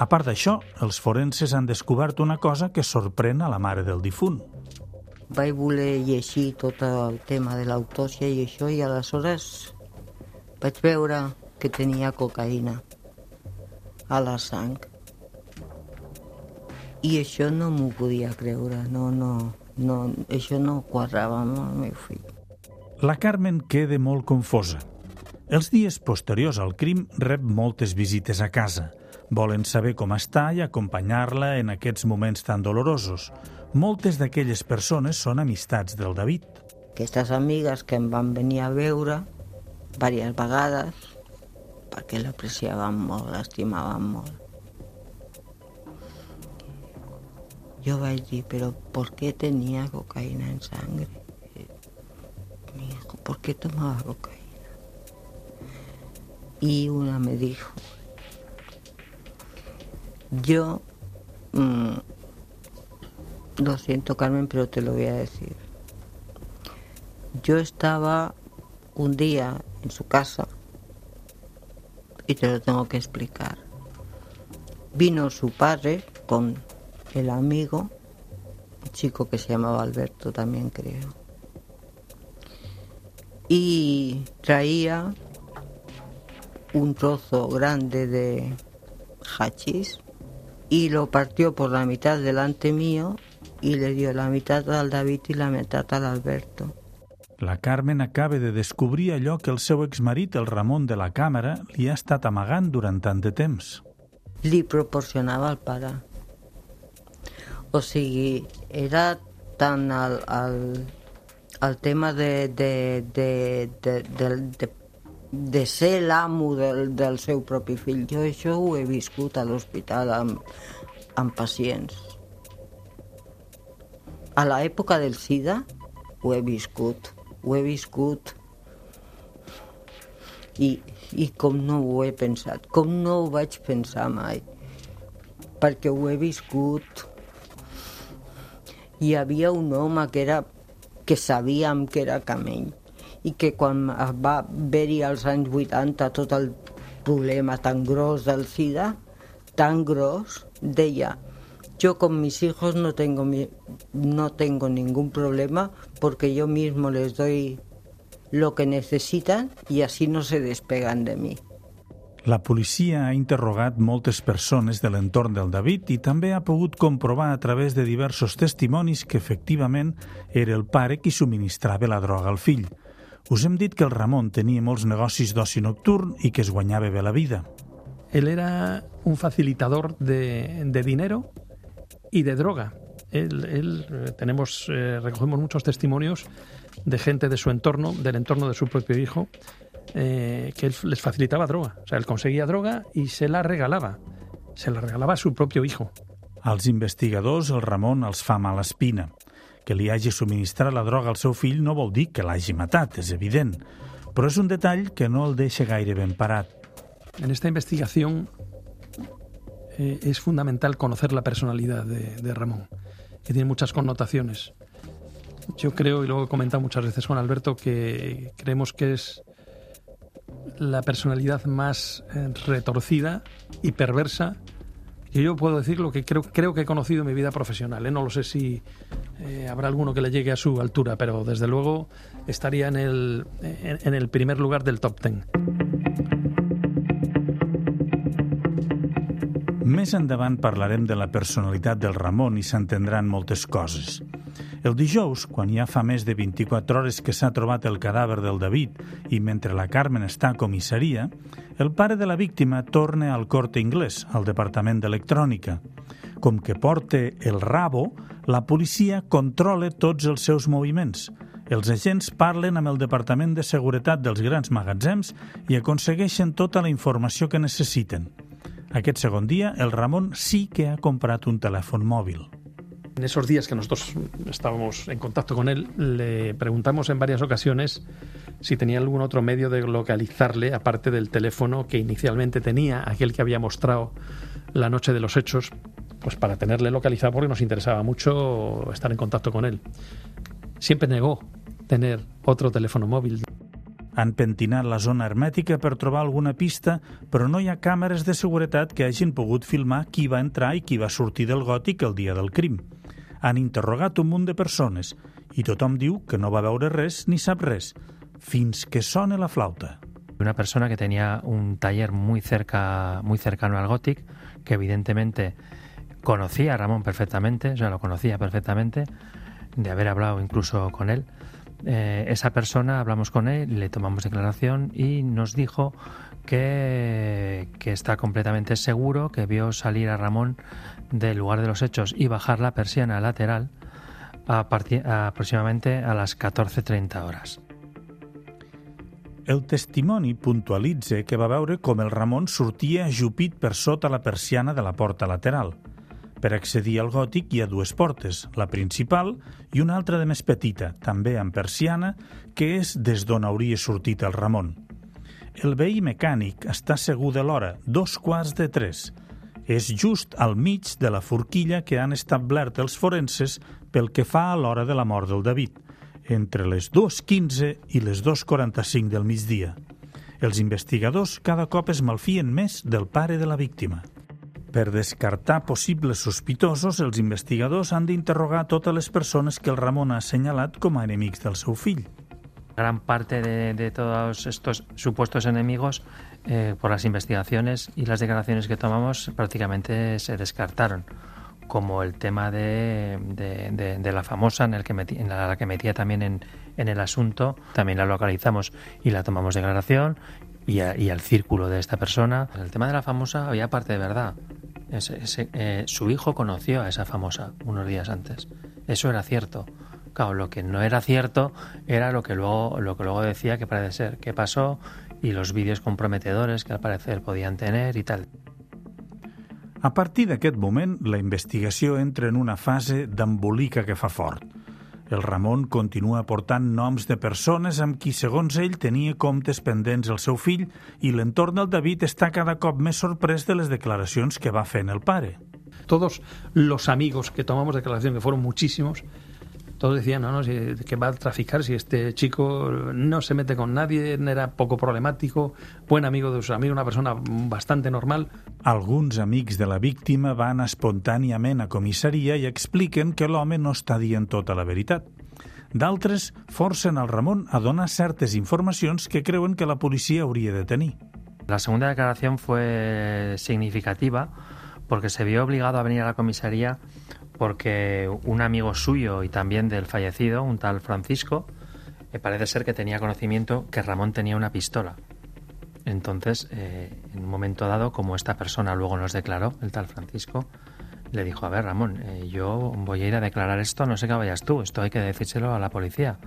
A part d'això, els forenses han descobert una cosa que sorprèn a la mare del difunt. vaig voler llegir tot el tema de l'autòpsia i això i aleshores vaig veure que tenia cocaïna a la sang i això no m'ho podia creure no, no, no, això no quadrava amb el meu fill La Carmen queda molt confosa. Els dies posteriors al crim rep moltes visites a casa. Volen saber com està i acompanyar-la en aquests moments tan dolorosos. Moltes d'aquelles persones són amistats del David. Aquestes amigues que em van venir a veure diverses vegades perquè l'apreciaven molt, l'estimaven molt. Vaig dir, però ¿por qué tenía cocaína en sangre? Mi hijo, ¿por qué tomaba cocaína? Y una me dijo, yo, mmm, lo siento Carmen, pero te lo voy a decir. Yo estaba un día en su casa y te lo tengo que explicar. Vino su padre con el amigo, un chico que se llamaba Alberto también creo, y traía un trozo grande de hachís y lo partió por la mitad delante mío y le dio la mitad al David y la mitad al Alberto. La Carmen acaba de descobrir allò que el seu exmarit, el Ramon de la Càmera, li ha estat amagant durant tant de temps. Li proporcionava el pare. O sigui, era tant el, el, el tema de, de, de, de, de, de, de ser l'amo del, del seu propi fill. Jo això ho he viscut a l'hospital amb, amb pacients. A l'època del SIDA ho he viscut, ho he viscut. I, I com no ho he pensat, com no ho vaig pensar mai, perquè ho he viscut. Hi havia un home que era que sabíem que era camell i que quan va haver-hi als anys 80 tot el problema tan gros del SIDA, tan gros, deia yo con mis hijos no tengo, no tengo ningún problema porque yo mismo les doy lo que necesitan y así no se despegan de mí. La policia ha interrogat moltes persones de l'entorn del David i també ha pogut comprovar a través de diversos testimonis que efectivament era el pare qui subministrava la droga al fill. Us hem dit que el Ramon tenia molts negocis d'oci nocturn i que es guanyava bé la vida. Él era un facilitador de, de dinero y de droga. Él, él eh, tenemos, eh, recogemos muchos testimonios de gente de su entorno, del entorno de su propio hijo, eh, que él les facilitaba droga. O sea, él conseguía droga y se la regalaba. Se la regalava a su propio hijo. Als investigadors, el Ramon els fa mala espina. Que li hagi subministrat la droga al seu fill no vol dir que l'hagi matat, és evident. Però és un detall que no el deixa gaire ben parat. En esta investigación eh, es fundamental conocer la personalidad de, de, Ramón, que tiene muchas connotaciones. Yo creo, y lo he comentado muchas veces con Alberto, que creemos que es la personalidad más eh, retorcida y perversa que yo puedo decir lo que creo, que he conocido en mi vida profesional. ¿eh? No lo sé si eh, habrá alguno que le llegue a su altura, pero desde luego estaría en el, en el primer lugar del top ten. Més endavant parlarem de la personalitat del Ramon i s'entendran moltes coses. El dijous, quan ja fa més de 24 hores que s'ha trobat el cadàver del David i mentre la Carmen està a comissaria, el pare de la víctima torna al corte inglès, al departament d'electrònica. Com que porta el rabo, la policia controla tots els seus moviments. Els agents parlen amb el Departament de Seguretat dels grans magatzems i aconsegueixen tota la informació que necessiten. Aquest segon día, el Ramón sí que ha comprado un teléfono móvil. En esos días que nosotros estábamos en contacto con él, le preguntamos en varias ocasiones si tenía algún otro medio de localizarle, aparte del teléfono que inicialmente tenía, aquel que había mostrado la noche de los hechos, pues para tenerle localizado porque nos interesaba mucho estar en contacto con él. Siempre negó tener otro teléfono móvil. Han pentinat la zona hermètica per trobar alguna pista, però no hi ha càmeres de seguretat que hagin pogut filmar qui va entrar i qui va sortir del gòtic el dia del crim. Han interrogat un munt de persones i tothom diu que no va veure res ni sap res, fins que sona la flauta. Una persona que tenía un taller muy cerca, muy cercano al Gothic, que evidentemente conocía a Ramón perfectamente, o sea, lo conocía perfectamente, de haber hablado incluso con él. Eh, esa persona, hablamos con él, le tomamos declaración y nos dijo que está completamente seguro que vio salir a Ramón del lugar de los hechos y bajar la persiana lateral a partir, aproximadamente a les 14.30 hores. El testimoni puntualitza que va veure com el Ramon sortia ajupit per sota la persiana de la porta lateral. Per accedir al gòtic hi ha dues portes, la principal i una altra de més petita, també amb persiana, que és des d'on hauria sortit el Ramon. El veí mecànic està segur de l'hora, dos quarts de tres. És just al mig de la forquilla que han establert els forenses pel que fa a l'hora de la mort del David, entre les 2.15 i les 2.45 del migdia. Els investigadors cada cop es malfien més del pare de la víctima. Per descartar possibles sospitosos, els investigadors han d'interrogar totes les persones que el Ramon ha assenyalat com a enemics del seu fill. Gran parte de, de todos estos supuestos enemigos, eh, por las investigaciones y las declaraciones que tomamos, prácticamente se descartaron como el tema de, de, de, de la famosa en, el que metí, en la que metía también en, en, el asunto, también la localizamos y la tomamos declaración y, a, y al círculo de esta persona. El tema de la famosa había parte de verdad. Ese, ese, eh, su hijo conoció a esa famosa unos días antes. Eso era cierto. Claro, lo que no era cierto era lo que luego, lo que luego decía que parece ser que pasó y los vídeos comprometedores que al parecer podían tener y tal. A partir d'aquest moment, la investigació entra en una fase d'embolica que fa fort. El Ramon continua aportant noms de persones amb qui, segons ell, tenia comptes pendents el seu fill i l'entorn del David està cada cop més sorprès de les declaracions que va fent el pare. Todos los amigos que tomamos declaración, que fueron muchísimos, todos decían, no, no, si, que va a traficar si este chico no se mete con nadie, era poco problemático, buen amigo de sus amigos, una persona bastante normal. Alguns amics de la víctima van espontàniament a comissaria i expliquen que l'home no està dient tota la veritat. D'altres forcen al Ramon a donar certes informacions que creuen que la policia hauria de tenir. La segunda declaración fue significativa porque se vio obligado a venir a la comisaría porque un amigo suyo y también del fallecido, un tal Francisco, eh, parece ser que tenía conocimiento que Ramón tenía una pistola. Entonces, eh, en un momento dado, como esta persona luego nos declaró, el tal Francisco, le dijo, a ver, Ramón, eh, yo voy a ir a declarar esto, no sé qué vayas tú, esto hay que decírselo a la policía.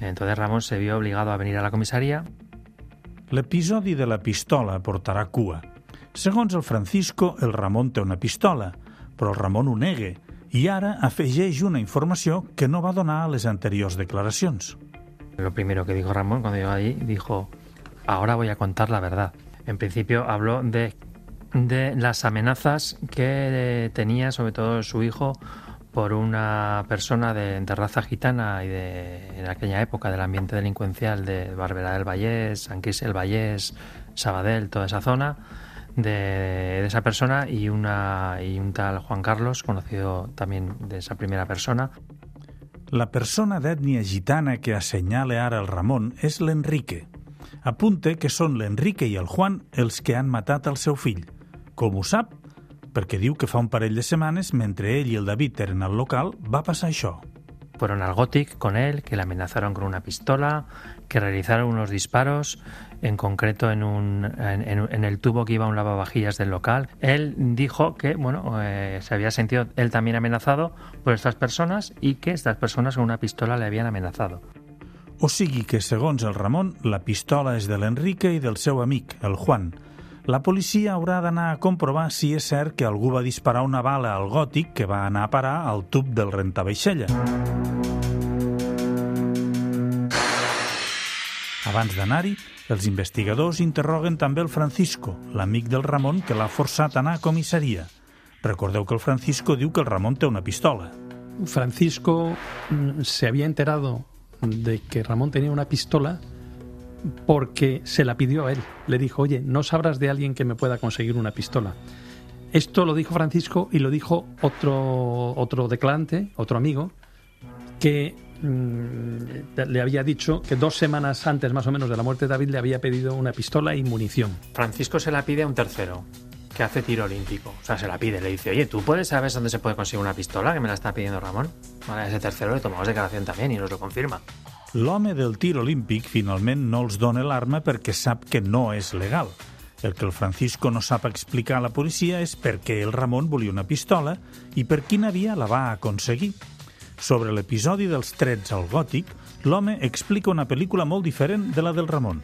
Entonces Ramón se vio obligado a venir a la comisaría. L'episodi de la pistola portarà cua. Segons el Francisco, el Ramon té una pistola, però el Ramon i ara afegeix una informació que no va donar a les anteriors declaracions. Lo primero que dijo Ramón cuando llegó allí, dijo, ahora voy a contar la verdad. En principio habló de, las amenazas que tenía sobre todo su hijo por una persona de, de, raza gitana y de en aquella época del ambiente delincuencial de Barberá del Vallés, San Quis el Vallés, Sabadell, toda esa zona, de, de, esa persona y, una, y un tal Juan Carlos, conocido también de esa primera persona. La persona d'ètnia gitana que assenyala ara el Ramon és l'Enrique. Apunta que són l'Enrique i el Juan els que han matat el seu fill. Com ho sap? Perquè diu que fa un parell de setmanes, mentre ell i el David eren al local, va passar això. Fueron al Gothic con él, que le amenazaron con una pistola, que realizaron unos disparos, en concreto en, un, en, en, el tubo que iba a un lavavajillas del local. Él dijo que bueno, eh, se había sentido él también amenazado por estas personas y que estas personas con una pistola le habían amenazado. O sigui que, segons el Ramon, la pistola és de l'Enrique i del seu amic, el Juan. La policia haurà d'anar a comprovar si és cert que algú va disparar una bala al gòtic que va anar a parar al tub del rentavaixella. Abans d'anar-hi, els investigadors interroguen també el Francisco, l'amic del Ramon que l'ha forçat a anar a comissaria. Recordeu que el Francisco diu que el Ramon té una pistola. Francisco mm, se había enterado de que Ramón tenía una pistola porque se la pidió a él. Le dijo, oye, no sabrás de alguien que me pueda conseguir una pistola. Esto lo dijo Francisco y lo dijo otro, otro declarante, otro amigo, que le había dicho que dos semanas antes más o menos de la muerte de David le había pedido una pistola y munición. Francisco se la pide a un tercero que hace tiro olímpico. O sea, se la pide, le dice, oye, ¿tú puedes saber dónde se puede conseguir una pistola? Que me la está pidiendo Ramón. Vale, ese tercero le tomamos declaración también y nos lo confirma. L'home del tir olímpic finalment no els dona l'arma perquè sap que no és legal. El que el Francisco no sap explicar a la policia és per què el Ramon volia una pistola i per quina via la va aconseguir. Sobre l'episodi dels trets al gòtic, l'home explica una pel·lícula molt diferent de la del Ramon.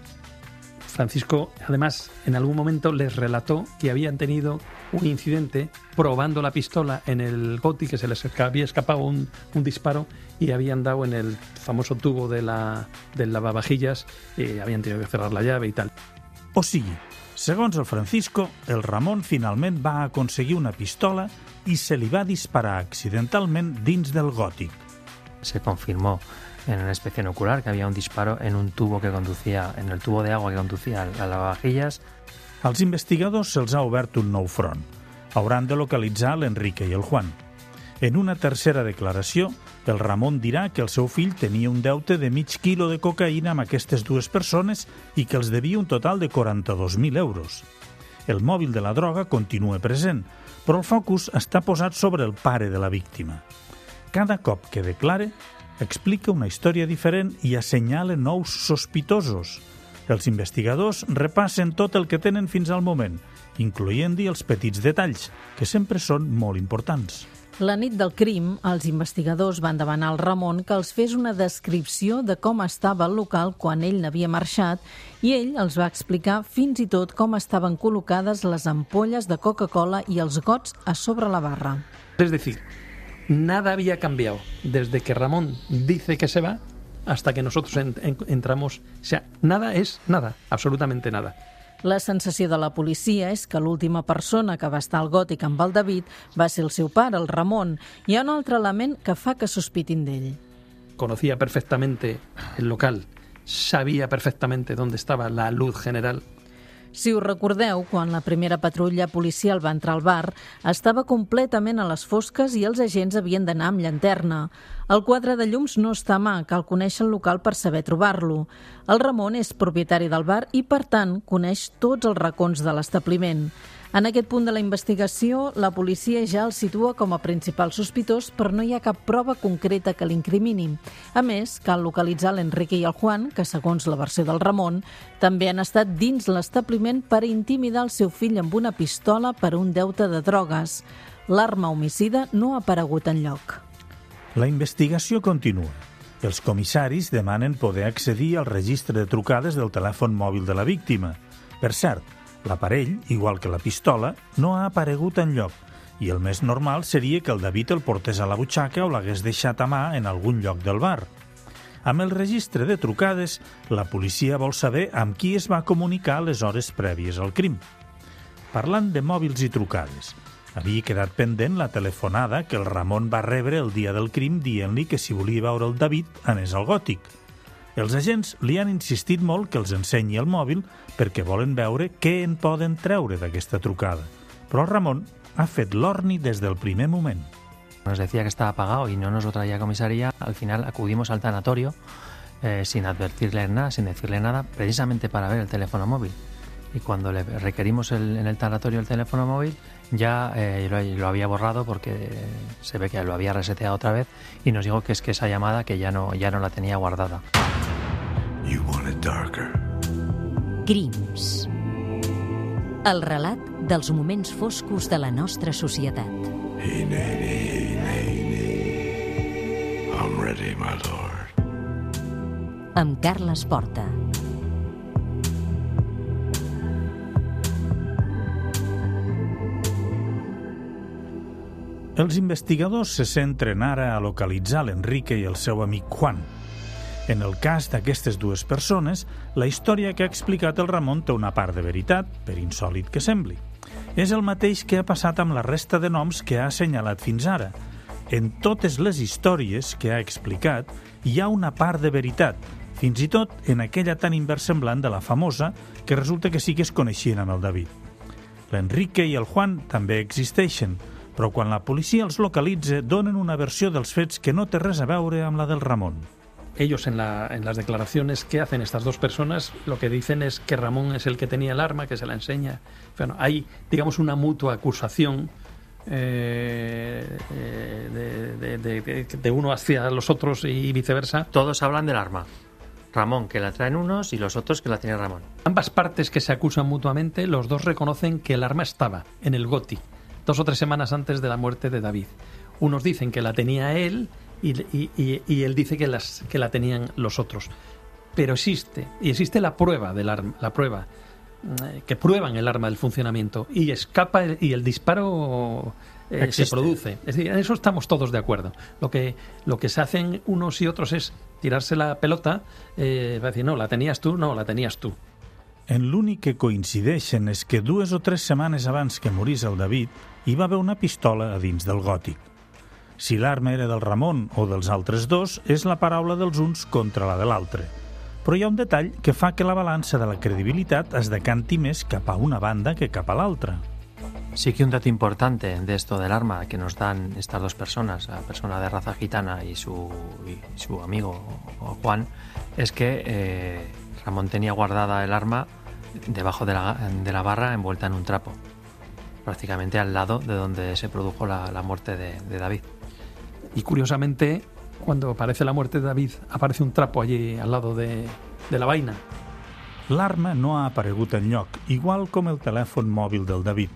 Francisco, además, en algún momento les relató que habían tenido un incidente probando la pistola en el Goti, que se les había escapado un, un disparo y habían dado en el famoso tubo de la, del lavavajillas y habían tenido que cerrar la llave y tal. O sigui, segons el Francisco, el Ramon finalment va aconseguir una pistola i se li va disparar accidentalment dins del gòtic. Se confirmó en una inspección ocular que había un disparo en un tubo que conducía, en el tubo de agua que conducía a lavavajillas. Als investigadors se'ls ha obert un nou front. Hauran de localitzar l'Enrique i el Juan. En una tercera declaració, el Ramon dirà que el seu fill tenia un deute de mig quilo de cocaïna amb aquestes dues persones i que els devia un total de 42.000 euros. El mòbil de la droga continua present, però el focus està posat sobre el pare de la víctima. Cada cop que declare, explica una història diferent i assenyala nous sospitosos. Els investigadors repassen tot el que tenen fins al moment, incloent-hi els petits detalls, que sempre són molt importants. La nit del crim, els investigadors van demanar al Ramon que els fes una descripció de com estava el local quan ell n'havia marxat i ell els va explicar fins i tot com estaven col·locades les ampolles de Coca-Cola i els gots a sobre la barra. Es decir, nada había cambiado desde que Ramón dice que se va hasta que nosotros en, en, entramos. O sea, nada es nada, absolutamente nada. La sensació de la policia és que l'última persona que va estar al gòtic amb el David va ser el seu pare, el Ramon. Hi ha un altre element que fa que sospitin d'ell. Conocía perfectamente el local, sabía perfectamente dónde estaba la luz general. Si us recordeu, quan la primera patrulla policial va entrar al bar, estava completament a les fosques i els agents havien d'anar amb llanterna. El quadre de llums no està a mà, cal conèixer el local per saber trobar-lo. El Ramon és propietari del bar i, per tant, coneix tots els racons de l'establiment. En aquest punt de la investigació, la policia ja el situa com a principal sospitós, però no hi ha cap prova concreta que l'incrimini. A més, cal localitzar l'Enrique i el Juan, que, segons la versió del Ramon, també han estat dins l'establiment per intimidar el seu fill amb una pistola per un deute de drogues. L'arma homicida no ha aparegut en lloc. La investigació continua. Els comissaris demanen poder accedir al registre de trucades del telèfon mòbil de la víctima. Per cert, L'aparell, igual que la pistola, no ha aparegut en lloc i el més normal seria que el David el portés a la butxaca o l'hagués deixat a mà en algun lloc del bar. Amb el registre de trucades, la policia vol saber amb qui es va comunicar les hores prèvies al crim. Parlant de mòbils i trucades, havia quedat pendent la telefonada que el Ramon va rebre el dia del crim dient-li que si volia veure el David anés al gòtic – els agents li han insistit molt que els ensenyi el mòbil perquè volen veure què en poden treure d'aquesta trucada. Però el Ramon ha fet l'orni des del primer moment. Nos decía que estaba apagado y no nos lo traía a comisaría. Al final acudimos al tanatorio eh, sin advertirle nada, sin decirle nada, precisamente para ver el teléfono móvil. Y cuando le requerimos el, en el tanatorio el teléfono móvil, ya eh, lo, lo, había borrado porque se ve que lo había reseteado otra vez y nos dijo que es que esa llamada que ya no, ya no la tenía guardada. You want it darker. Crims. El relat dels moments foscos de la nostra societat. Nay, nay, nay. I'm ready, my lord. Amb Carles Porta. Els investigadors se centren ara a localitzar l'Enrique i el seu amic Juan. En el cas d'aquestes dues persones, la història que ha explicat el Ramon té una part de veritat, per insòlit que sembli. És el mateix que ha passat amb la resta de noms que ha assenyalat fins ara. En totes les històries que ha explicat hi ha una part de veritat, fins i tot en aquella tan inversemblant de la famosa que resulta que sí que es coneixien amb el David. L'Enrique i el Juan també existeixen, però quan la policia els localitza donen una versió dels fets que no té res a veure amb la del Ramon. Ellos en, la, en las declaraciones que hacen estas dos personas lo que dicen es que Ramón es el que tenía el arma, que se la enseña. Bueno, hay, digamos, una mutua acusación eh, eh, de, de- de- de uno hacia los otros y viceversa. Todos hablan del arma. Ramón, que la traen unos, y los otros que la tiene Ramón. Ambas partes que se acusan mutuamente, los dos reconocen que el arma estaba en el Goti, dos o tres semanas antes de la muerte de David. Unos dicen que la tenía él y, y- y- y él dice que, las, que la tenían los otros. Pero existe, y existe la prueba del arma, la prueba eh, que prueban el arma del funcionamiento y escapa el- y el disparo eh, se produce. Es decir, en eso estamos todos de acuerdo. Lo que, lo que se hacen unos y otros es tirarse la pelota, eh, va a decir, no, la tenías tú, no, la tenías tú. En l'únic que coincideixen és que dues o tres setmanes abans que morís el David hi va haver una pistola a dins del gòtic. Si l'arma era del Ramon o dels altres dos, és la paraula dels uns contra la de l'altre. Però hi ha un detall que fa que la balança de la credibilitat es decanti més cap a una banda que cap a l'altra. Sí que un dato importante de esto del arma que nos dan estas dos personas, la persona de raza gitana y su, y su amigo Juan, es que eh, Ramón tenía guardada el arma debajo de la, de la barra envuelta en un trapo, prácticamente al lado de donde se produjo la, la muerte de, de David. Y curiosamente, cuando aparece la muerte de David, aparece un trapo allí al lado de, de la vaina. L'arma no ha aparegut en lloc, igual com el telèfon mòbil del David.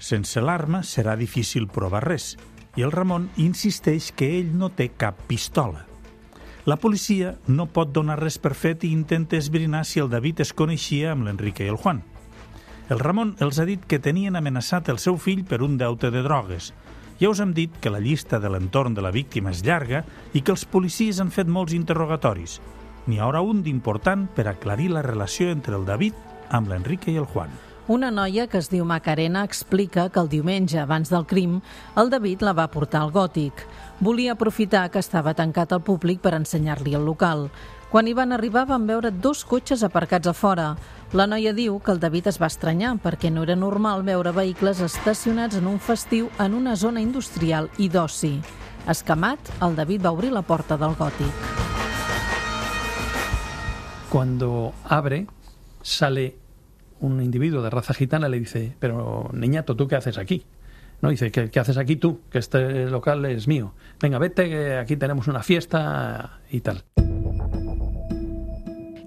Sense l'arma serà difícil provar res, i el Ramon insisteix que ell no té cap pistola. La policia no pot donar res per fet i intenta esbrinar si el David es coneixia amb l'Enrique i el Juan. El Ramon els ha dit que tenien amenaçat el seu fill per un deute de drogues. Ja us hem dit que la llista de l'entorn de la víctima és llarga i que els policies han fet molts interrogatoris. N'hi haurà un d'important per aclarir la relació entre el David amb l'Enrique i el Juan. Una noia que es diu Macarena explica que el diumenge abans del crim el David la va portar al gòtic. Volia aprofitar que estava tancat al públic per ensenyar-li el local. Quan hi van arribar van veure dos cotxes aparcats a fora. La noia diu que el David es va estranyar perquè no era normal veure vehicles estacionats en un festiu en una zona industrial i d'oci. Escamat, el David va obrir la porta del gòtic. Cuando abre, sale un individuo de raza gitana le dice, pero niñato, ¿tú qué haces aquí? No, dice, ¿qué, qué haces aquí tú? Que este local es mío. Venga, vete, que aquí tenemos una fiesta y tal.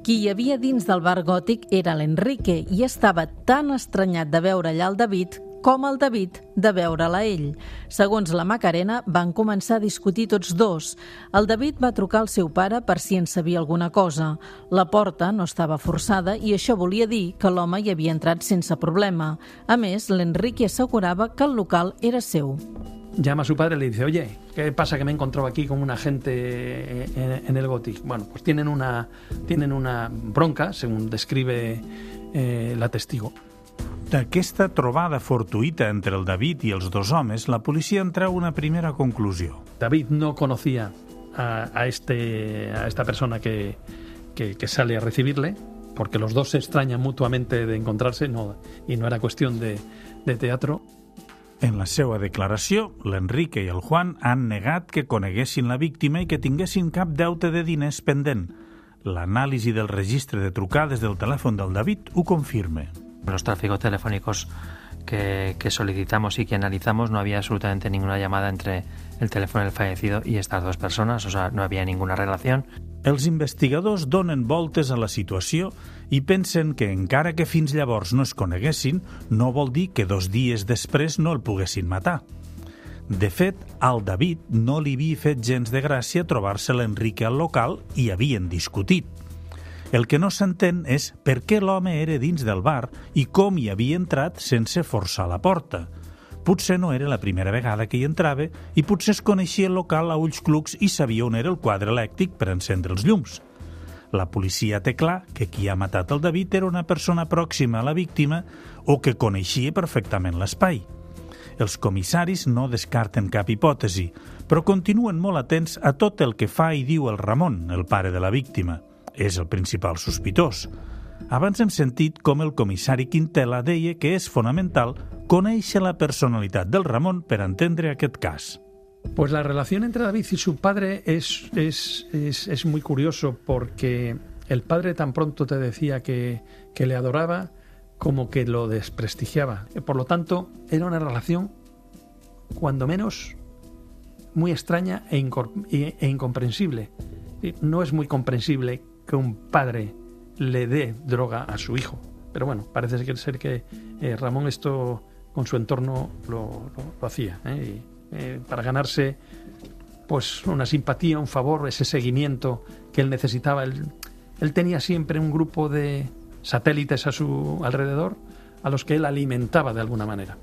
Qui hi havia dins del bar gòtic era l'Enrique i estava tan estranyat de veure allà el David com el David de veure-la ell. Segons la Macarena, van començar a discutir tots dos. El David va trucar al seu pare per si en sabia alguna cosa. La porta no estava forçada i això volia dir que l'home hi havia entrat sense problema. A més, l'Enrique assegurava que el local era seu. Llama a su padre y le dice, oye, ¿qué pasa que me he encontrado aquí con un agente en, en el Gothic? Bueno, pues tienen una, tienen una bronca, según describe eh, la testigo. D'aquesta trobada fortuïta entre el David i els dos homes, la policia en treu una primera conclusió. David no conocía a, a este, a esta persona que, que, que sale a recibirle, porque los dos se extrañan mutuamente de encontrarse no, y no era cuestión de, de teatro. En la seva declaració, l'Enrique i el Juan han negat que coneguessin la víctima i que tinguessin cap deute de diners pendent. L'anàlisi del registre de trucades del telèfon del David ho confirma. En los tráficos telefónicos que, que solicitamos y que analizamos no había absolutamente ninguna llamada entre el teléfono del fallecido y estas dos personas, o sea, no había ninguna relación. Els investigadors donen voltes a la situació i pensen que encara que fins llavors no es coneguessin, no vol dir que dos dies després no el poguessin matar. De fet, al David no li havia fet gens de gràcia trobar-se l'Enrique al local i havien discutit. El que no s'entén és per què l'home era dins del bar i com hi havia entrat sense forçar la porta. Potser no era la primera vegada que hi entrava i potser es coneixia el local a ulls clucs i sabia on era el quadre elèctric per encendre els llums. La policia té clar que qui ha matat el David era una persona pròxima a la víctima o que coneixia perfectament l'espai. Els comissaris no descarten cap hipòtesi, però continuen molt atents a tot el que fa i diu el Ramon, el pare de la víctima. És el principal sospitós. Abans hem sentit com el comissari Quintela deia que és fonamental conèixer la personalitat del Ramon per entendre aquest cas. Pues la relación entre David y su padre es, es, es, muy curioso porque el padre tan pronto te decía que, que le adoraba como que lo desprestigiaba. Por lo tanto, era una relación cuando menos, muy extraña e, e incomprensible. No es muy comprensible que un padre le dé droga a su hijo. Pero bueno, parece ser que eh, Ramón esto con su entorno lo, hacía. ¿eh? Eh, para ganarse pues una simpatía, un favor, ese seguimiento que él necesitaba. Él, él tenía siempre un grupo de satélites a su alrededor a los que él alimentava de alguna manera.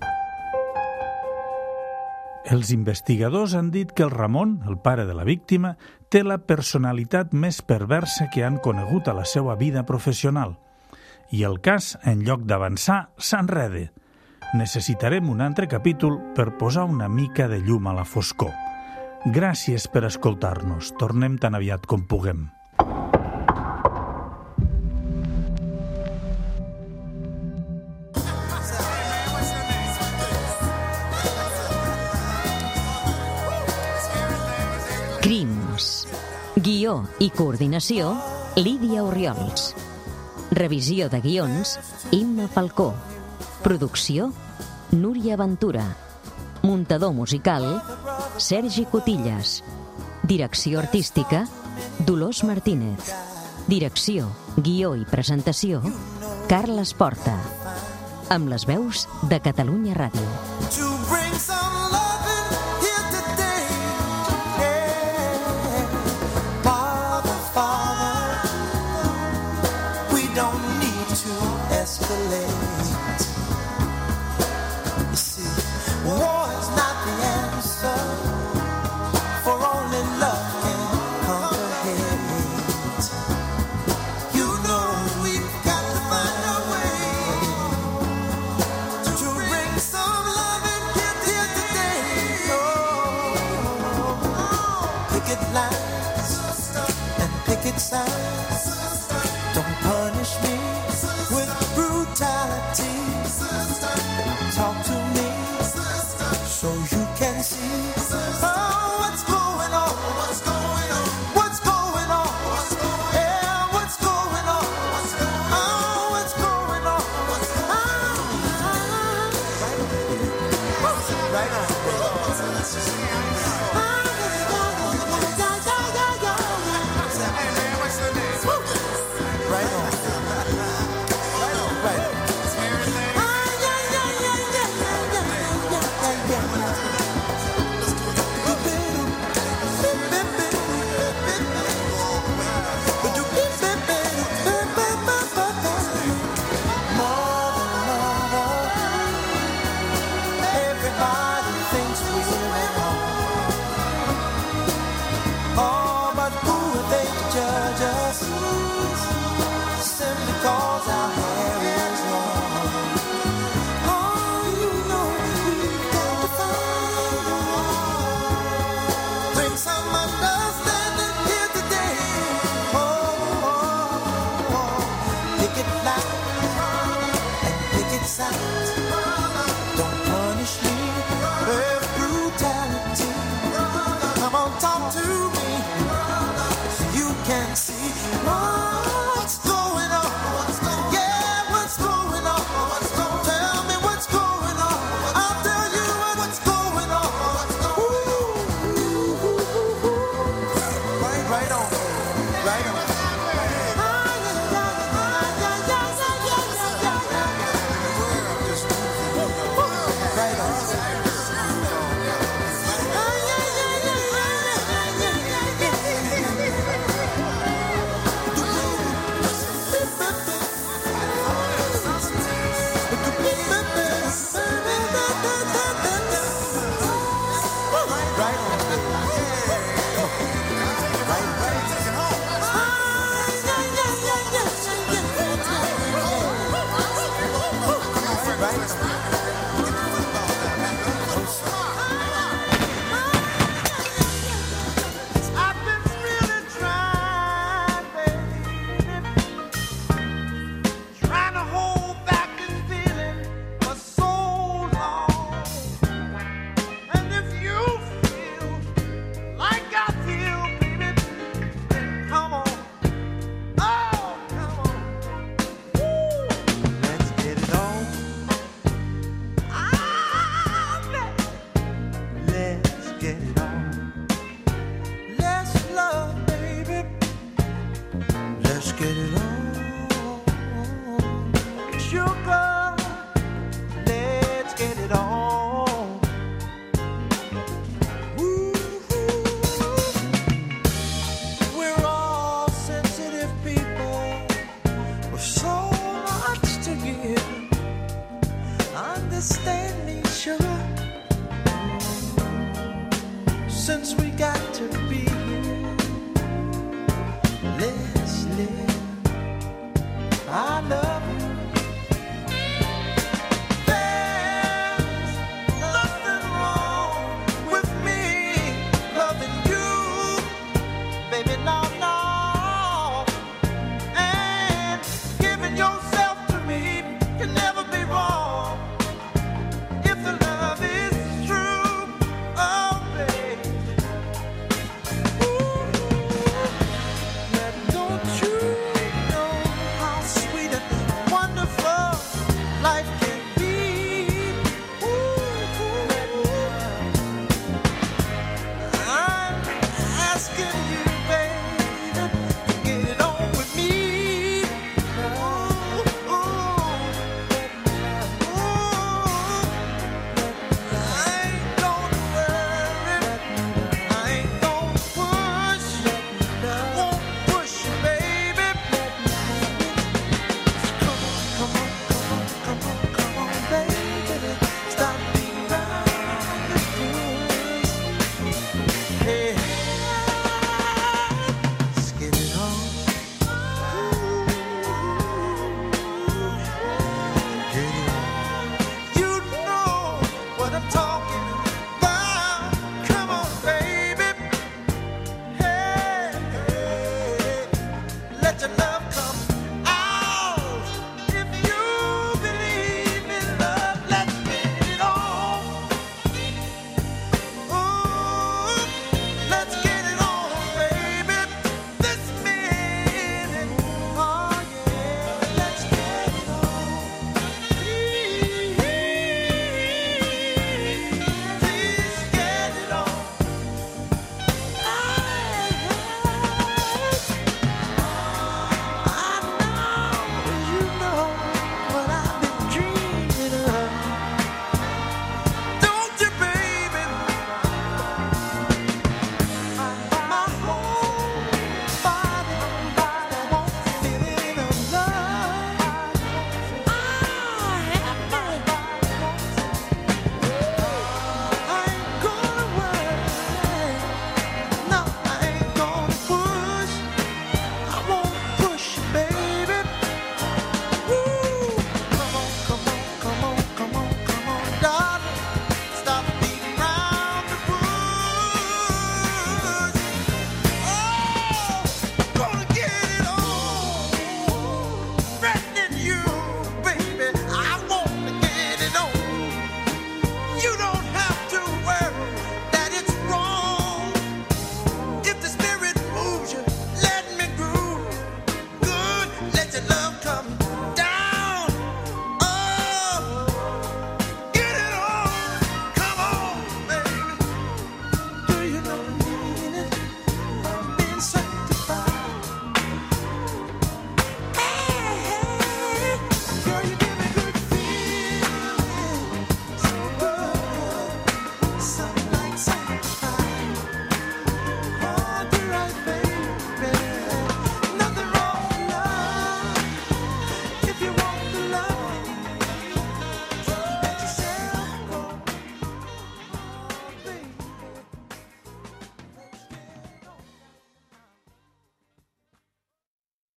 Els investigadors han dit que el Ramon, el pare de la víctima, té la personalitat més perversa que han conegut a la seva vida professional. I el cas, en lloc d'avançar, s'enrede. Necessitarem un altre capítol per posar una mica de llum a la foscor. Gràcies per escoltar-nos. Tornem tan aviat com puguem. Crims. Guió i coordinació, Lídia Oriols. Revisió de guions, Imma Falcó. Producció, Núria Ventura. Muntador musical, Sergi Cotillas. Direcció artística, Dolors Martínez. Direcció, guió i presentació, Carles Porta. Amb les veus de Catalunya Ràdio. inside.